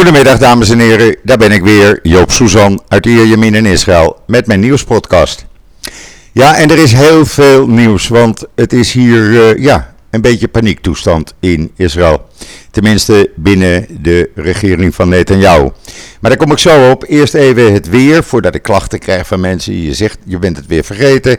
Goedemiddag dames en heren, daar ben ik weer, Joop Suzan uit Ierjemien in Israël met mijn nieuwspodcast. Ja, en er is heel veel nieuws, want het is hier uh, ja, een beetje paniektoestand in Israël. Tenminste binnen de regering van Netanyahu. Maar daar kom ik zo op. Eerst even het weer, voordat ik klachten krijg van mensen. Je zegt, je bent het weer vergeten.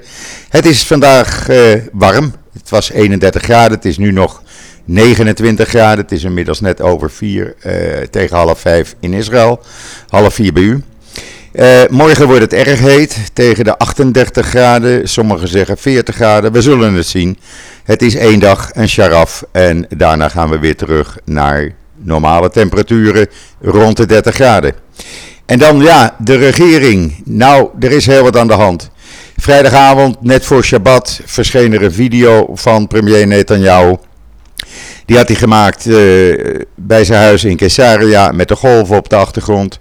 Het is vandaag uh, warm. Het was 31 graden, het is nu nog 29 graden. Het is inmiddels net over 4 uh, tegen half 5 in Israël. Half 4 bij u. Uh, morgen wordt het erg heet, tegen de 38 graden. Sommigen zeggen 40 graden. We zullen het zien. Het is één dag een sharaf en daarna gaan we weer terug naar normale temperaturen rond de 30 graden. En dan ja, de regering. Nou, er is heel wat aan de hand. Vrijdagavond, net voor Shabbat, verscheen er een video van premier Netanyahu. Die had hij gemaakt uh, bij zijn huis in Caesarea met de golven op de achtergrond.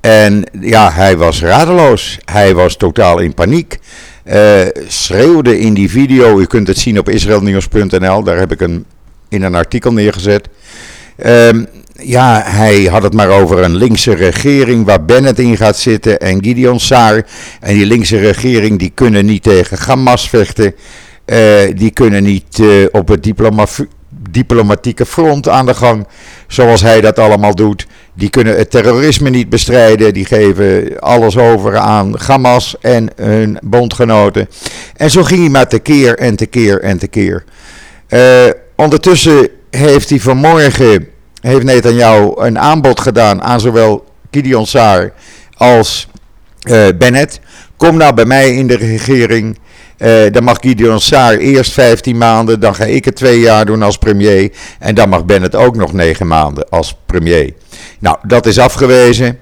En ja, hij was radeloos. Hij was totaal in paniek. Uh, schreeuwde in die video, u kunt het zien op israelnieuws.nl, daar heb ik een, in een artikel neergezet. Um, ja, hij had het maar over een linkse regering waar Bennett in gaat zitten en Gideon Saar. En die linkse regering die kunnen niet tegen Hamas vechten. Uh, die kunnen niet uh, op het diplomatie diplomatieke front aan de gang, zoals hij dat allemaal doet. Die kunnen het terrorisme niet bestrijden, die geven alles over aan Hamas en hun bondgenoten. En zo ging hij maar tekeer en tekeer en tekeer. Uh, ondertussen heeft hij vanmorgen, heeft Netanyahu een aanbod gedaan aan zowel Gideon Saar als uh, Bennett. Kom nou bij mij in de regering. Uh, dan mag Gideon Saar eerst 15 maanden, dan ga ik het twee jaar doen als premier. En dan mag Bennett ook nog 9 maanden als premier. Nou, dat is afgewezen.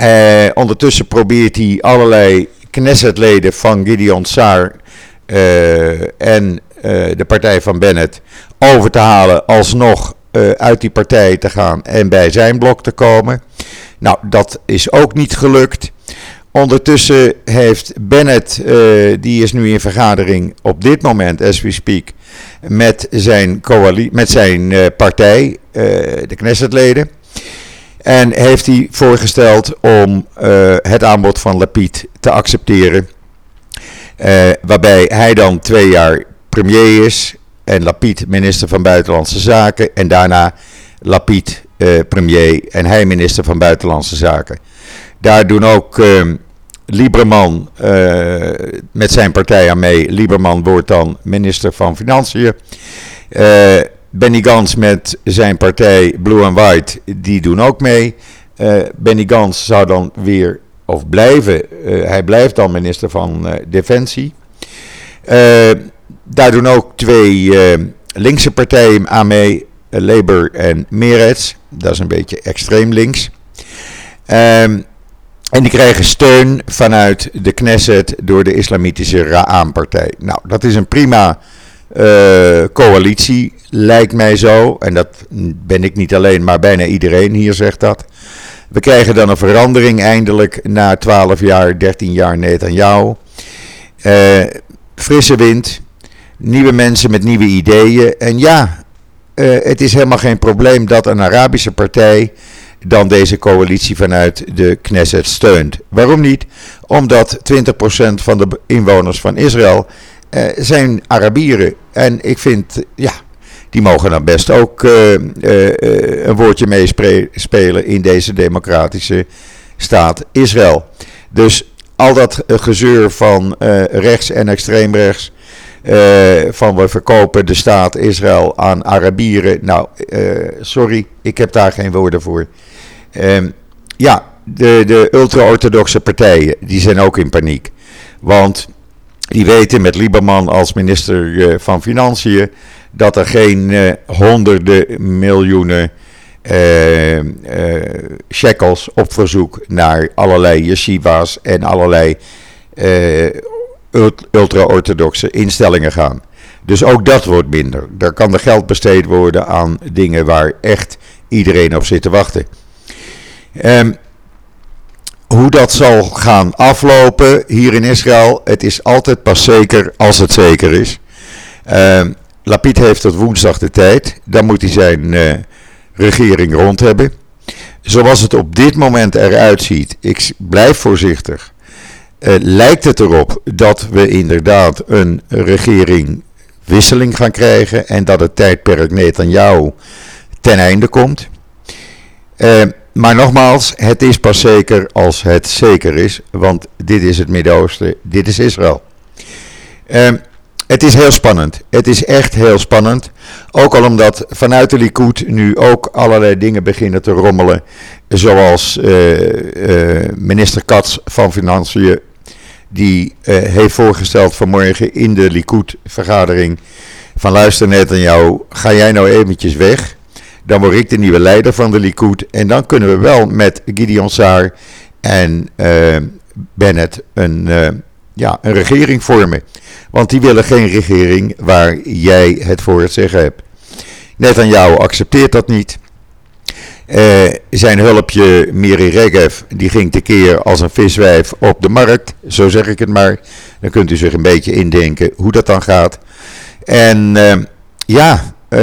Uh, ondertussen probeert hij allerlei Knessetleden van Gideon Saar en de partij van Bennett over te halen alsnog uit die partij te gaan en bij zijn blok te komen. Nou, dat is ook niet gelukt. Ondertussen heeft Bennett, uh, die is nu in vergadering op dit moment, as we speak, met zijn, met zijn uh, partij, de Knessetleden. En heeft hij voorgesteld om het aanbod van Lapid te accepteren. waarbij hij dan twee jaar premier is en Lapid minister van Buitenlandse Zaken. En daarna Lapid premier en hij minister van Buitenlandse Zaken. Daar doen ook uh, Lieberman uh, met zijn partij aan mee. Lieberman wordt dan minister van Financiën. Uh, Benny Gans met zijn partij Blue and White, die doen ook mee. Uh, Benny Gans zou dan weer, of blijven, hij blijft dan minister van Defensie. Daar doen ook twee linkse partijen aan mee, Labour en Meretz. Dat is een beetje extreem links. Ehm, en die krijgen steun vanuit de Knesset door de islamitische Ra'an-partij. Nou, dat is een prima uh, coalitie, lijkt mij zo. En dat ben ik niet alleen, maar bijna iedereen hier zegt dat. We krijgen dan een verandering eindelijk na 12 jaar, 13 jaar Netanyahu. Uh, frisse wind, nieuwe mensen met nieuwe ideeën. En ja, uh, het is helemaal geen probleem dat een Arabische partij dan deze coalitie vanuit de Knesset steunt. Waarom niet? Omdat 20% van de inwoners van Israël eh, zijn Arabieren. En ik vind, ja, die mogen dan best ook uh, een woordje meespelen in deze democratische staat Israël. Dus al dat gezeur van rechts en extreemrechts. Van we verkopen de staat Israël aan Arabieren. Nou, sorry, ik heb daar geen woorden voor. Um, ja, de, de ultra-orthodoxe partijen die zijn ook in paniek. Want die weten met Lieberman als minister uh, van Financiën dat er geen honderden miljoenen shekels op verzoek naar allerlei yeshivas en allerlei ultra-orthodoxe instellingen gaan. Dus ook dat wordt minder. Daar kan er geld besteed worden aan dingen waar echt iedereen op zit te wachten. Um, hoe dat zal gaan aflopen hier in Israël, het is altijd pas zeker als het zeker is. Um, Lapid heeft tot woensdag de tijd, dan moet hij zijn uh, regering rond hebben. zoals het op dit moment eruit ziet, ik blijf voorzichtig, uh, lijkt het erop dat we inderdaad een regeringwisseling gaan krijgen en dat het tijdperk Netanyahu ten einde komt. Uh, maar nogmaals, het is pas zeker als het zeker is, want dit is het Midden-Oosten, dit is Israël. Uh, het is heel spannend. Het is echt heel spannend. Ook al omdat vanuit de Likud nu ook allerlei dingen beginnen te rommelen. Zoals uh, minister Katz van Financiën. Die uh, heeft voorgesteld vanmorgen in de Likud-vergadering. Van luister net aan jou, ga jij nou eventjes weg. Dan word ik de nieuwe leider van de Likud. En dan kunnen we wel met Gideon Saar en Bennett een, ja, een regering vormen. Want die willen geen regering waar jij het voor het zeggen hebt. Net aan jou accepteert dat niet. Uh, zijn hulpje Miri Regev, die ging tekeer als een viswijf op de markt, zo zeg ik het maar. Dan kunt u zich een beetje indenken hoe dat dan gaat. En uh, ja, uh,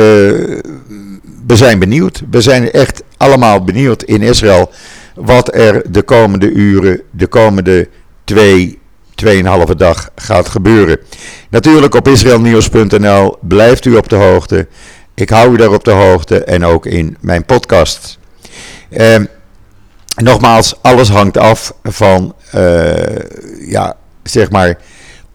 we zijn benieuwd. We zijn echt allemaal benieuwd in Israël wat er de komende uren, de komende twee 2,5 dag gaat gebeuren. Natuurlijk op israelnieuws.nl blijft u op de hoogte. Ik hou u daar op de hoogte en ook in mijn podcast. Eh, nogmaals, alles hangt af van, uh, ja, zeg maar,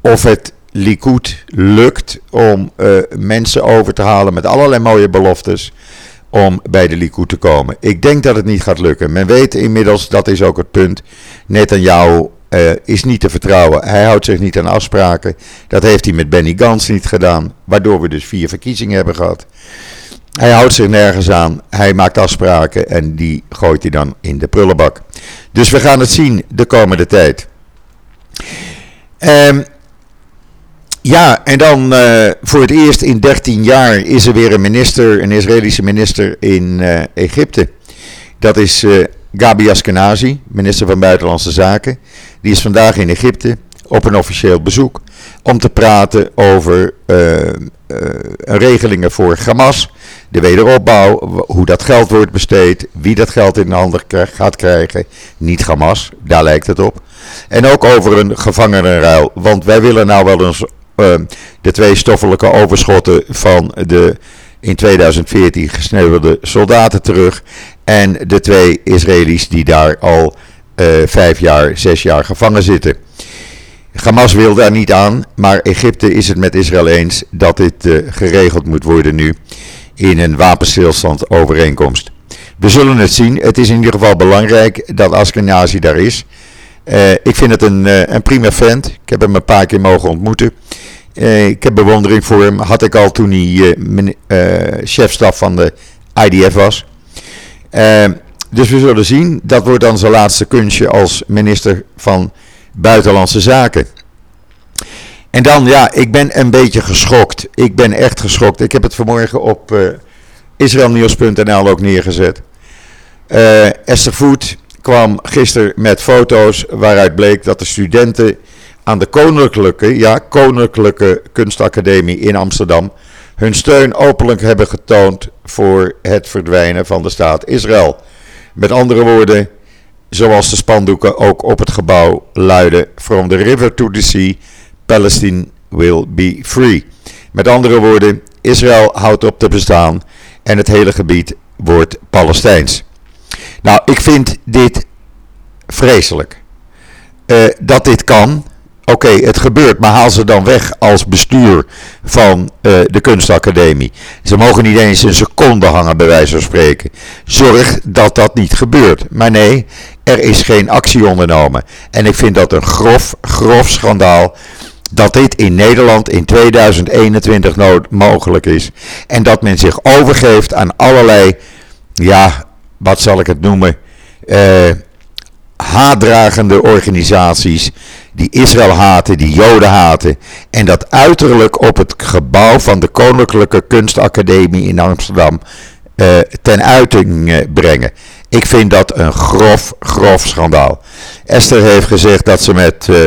of het Likud lukt om uh, mensen over te halen met allerlei mooie beloftes om bij de Likud te komen. Ik denk dat het niet gaat lukken. Men weet inmiddels, dat is ook het punt, net aan jou uh, is niet te vertrouwen. Hij houdt zich niet aan afspraken. Dat heeft hij met Benny Gans niet gedaan, waardoor we dus vier verkiezingen hebben gehad. Hij houdt zich nergens aan. Hij maakt afspraken en die gooit hij dan in de prullenbak. Dus we gaan het zien de komende tijd. Um, ja, en dan uh, voor het eerst in 13 jaar is er weer een minister, een Israëlische minister in uh, Egypte. Dat is Gabi Askenazi, minister van Buitenlandse Zaken. Die is vandaag in Egypte op een officieel bezoek om te praten over uh, regelingen voor Hamas, de wederopbouw, hoe dat geld wordt besteed, wie dat geld in de handen gaat krijgen. Niet Hamas, daar lijkt het op. En ook over een gevangenenruil, want wij willen nou wel eens uh, de twee stoffelijke overschotten van de in 2014 gesneuvelde soldaten terug. En de twee Israëli's die daar al uh, vijf jaar, zes jaar gevangen zitten. Hamas wil daar niet aan, maar Egypte is het met Israël eens dat dit uh, geregeld moet worden nu in een wapenstilstandovereenkomst. We zullen het zien. Het is in ieder geval belangrijk dat Askenazi daar is. Uh, ik vind het een, een prima vent. Ik heb hem een paar keer mogen ontmoeten. Uh, ik heb bewondering voor hem. Had ik al toen hij uh, chefstaf van de IDF was. dus we zullen zien. Dat wordt dan zijn laatste kunstje als minister van Buitenlandse Zaken. En dan, ja, ik ben een beetje geschokt. Ik ben echt geschokt. Ik heb het vanmorgen op uh, israelnieuws.nl ook neergezet. Esther Voet kwam gisteren met foto's waaruit bleek dat de studenten aan de Koninklijke, ja, Koninklijke Kunstacademie in Amsterdam hun steun openlijk hebben getoond voor het verdwijnen van de staat Israël. Met andere woorden, zoals de spandoeken ook op het gebouw luiden: From the river to the sea, Palestine will be free. Met andere woorden, Israël houdt op te bestaan en het hele gebied wordt Palestijns. Nou, ik vind dit vreselijk. Uh, dat dit kan, Oké, het gebeurt, maar haal ze dan weg als bestuur van uh, de kunstacademie. Ze mogen niet eens een seconde hangen, bij wijze van spreken. Zorg dat dat niet gebeurt. Maar nee, er is geen actie ondernomen. En ik vind dat een grof, grof schandaal dat dit in Nederland in 2021 mogelijk is. En dat men zich overgeeft aan allerlei, ja, wat zal ik het noemen, uh, haatdragende organisaties die Israël haten, die Joden haten. En dat uiterlijk op het gebouw van de Koninklijke Kunstacademie in Amsterdam uh, ten uiting uh, brengen. Ik vind dat een grof, grof schandaal. Esther heeft gezegd dat ze met uh,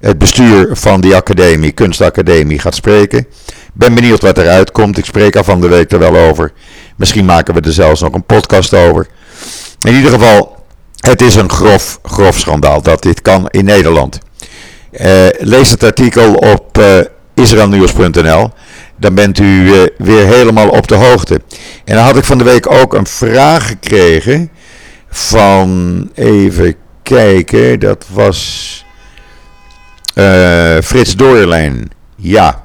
het bestuur van die academie, kunstacademie, gaat spreken. Ben benieuwd wat eruit komt. Ik spreek al van de week er wel over. Misschien maken we er zelfs nog een podcast over. In ieder geval, het is een grof, grof schandaal dat dit kan in Nederland. Uh, lees het artikel op uh, israelnieuws.nl. Dan bent u uh, weer helemaal op de hoogte. En dan had ik van de week ook een vraag gekregen van, even kijken, dat was Frits Doorlijn. Ja,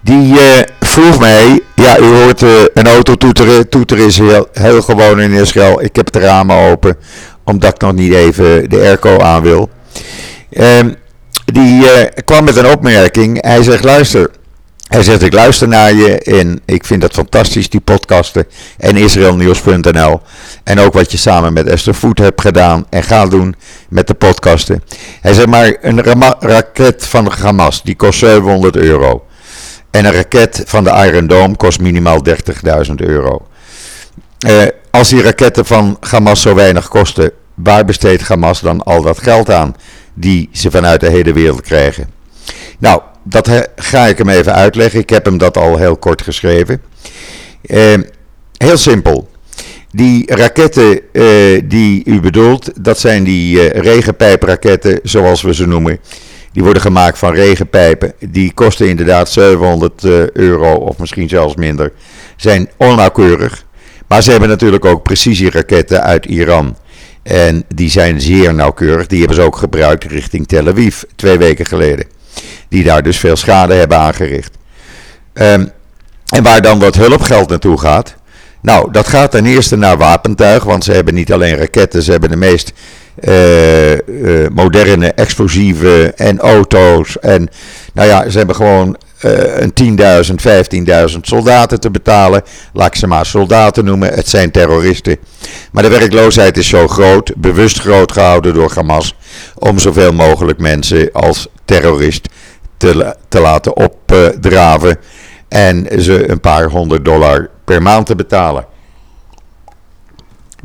die vroeg mij, ja u hoort een auto toeteren, toeteren is heel, heel gewoon in Israël. Ik heb de ramen open, omdat ik nog niet even de airco aan wil. Um, die uh, kwam met een opmerking. Hij zegt, luister. Hij zegt, ik luister naar je en ik vind dat fantastisch, die podcasten. En israelnieuws.nl. En ook wat je samen met Esther Voet hebt gedaan en gaat doen met de podcasten. Hij zegt, maar een raket van Hamas, die kost 700 euro. En een raket van de Iron Dome kost minimaal 30.000 euro. Uh, als die raketten van Hamas zo weinig kosten, waar besteedt Hamas dan al dat geld aan? Die ze vanuit de hele wereld krijgen. Nou, dat ga ik hem even uitleggen. Ik heb hem dat al heel kort geschreven. Uh, heel simpel. Die raketten uh, die u bedoelt, dat zijn die uh, regenpijpraketten, zoals we ze noemen. Die worden gemaakt van regenpijpen. Die kosten inderdaad 700 euro of misschien zelfs minder. Zijn onnauwkeurig. Maar ze hebben natuurlijk ook precisieraketten uit Iran. En die zijn zeer nauwkeurig. Die hebben ze ook gebruikt richting Tel Aviv twee weken geleden. Die daar dus veel schade hebben aangericht. Um, en waar dan wat hulpgeld naartoe gaat. Nou, dat gaat ten eerste naar wapentuig. Want ze hebben niet alleen raketten, ze hebben de meest uh, uh, moderne explosieven en auto's. En nou ja, ze hebben gewoon een 10.000, 15.000 soldaten te betalen. Laat ik ze maar soldaten noemen. Het zijn terroristen. Maar de werkloosheid is zo groot, bewust groot gehouden door Hamas. Om zoveel mogelijk mensen als terrorist te, te laten opdraven. En ze een paar honderd dollar per maand te betalen.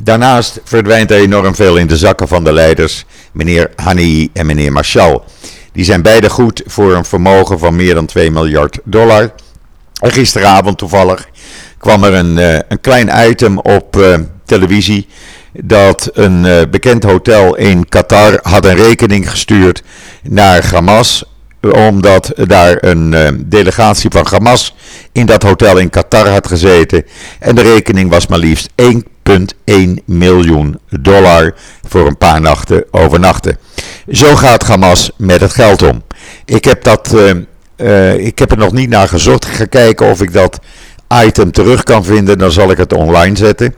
Daarnaast verdwijnt er enorm veel in de zakken van de leiders, meneer Hani en meneer Marshall. Die zijn beide goed voor een vermogen van meer dan 2 miljard dollar. En gisteravond toevallig kwam er een, uh, een klein item op uh, televisie dat een uh, bekend hotel in Qatar had een rekening gestuurd naar Hamas omdat daar een delegatie van Hamas in dat hotel in Qatar had gezeten. En de rekening was maar liefst 1,1 miljoen dollar voor een paar nachten overnachten. Zo gaat Hamas met het geld om. Ik heb, dat, uh, uh, ik heb er nog niet naar gezocht. Ik ga kijken of ik dat item terug kan vinden. Dan zal ik het online zetten.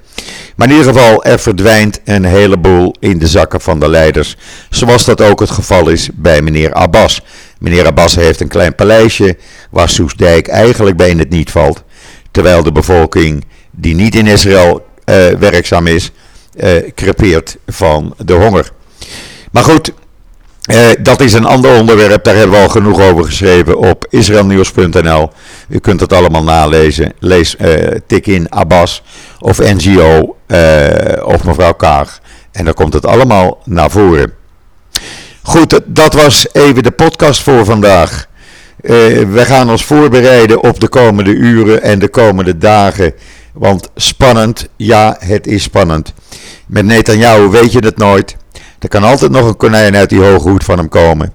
Maar in ieder geval, er verdwijnt een heleboel in de zakken van de leiders. Zoals dat ook het geval is bij meneer Abbas. Meneer Abbas heeft een klein paleisje waar Soesdijk eigenlijk bij het niet valt. Terwijl de bevolking die niet in Israël uh, werkzaam is, uh, crepeert van de honger. Maar goed, uh, dat is een ander onderwerp. Daar hebben we al genoeg over geschreven op israelnieuws.nl. U kunt het allemaal nalezen. Lees, tik in Abbas of NGO of mevrouw Kaag. En dan komt het allemaal naar voren. Goed, dat was even de podcast voor vandaag. Uh, we gaan ons voorbereiden op de komende uren en de komende dagen. Want spannend, ja, het is spannend. Met Netanyahu weet je het nooit. Er kan altijd nog een konijn uit die hoge hoed van hem komen.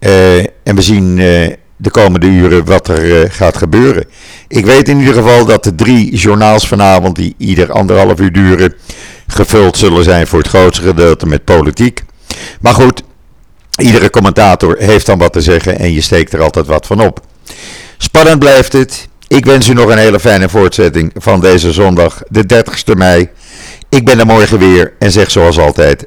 Uh, en we zien uh, de komende uren wat er gaat gebeuren. Ik weet in ieder geval dat de drie journaals vanavond, die ieder anderhalf uur duren, gevuld zullen zijn voor het grootste gedeelte met politiek. Maar goed, Iedere commentator heeft dan wat te zeggen en je steekt er altijd wat van op. Spannend blijft het. Ik wens u nog een hele fijne voortzetting van deze zondag, de 30ste mei. Ik ben er morgen weer en zeg zoals altijd: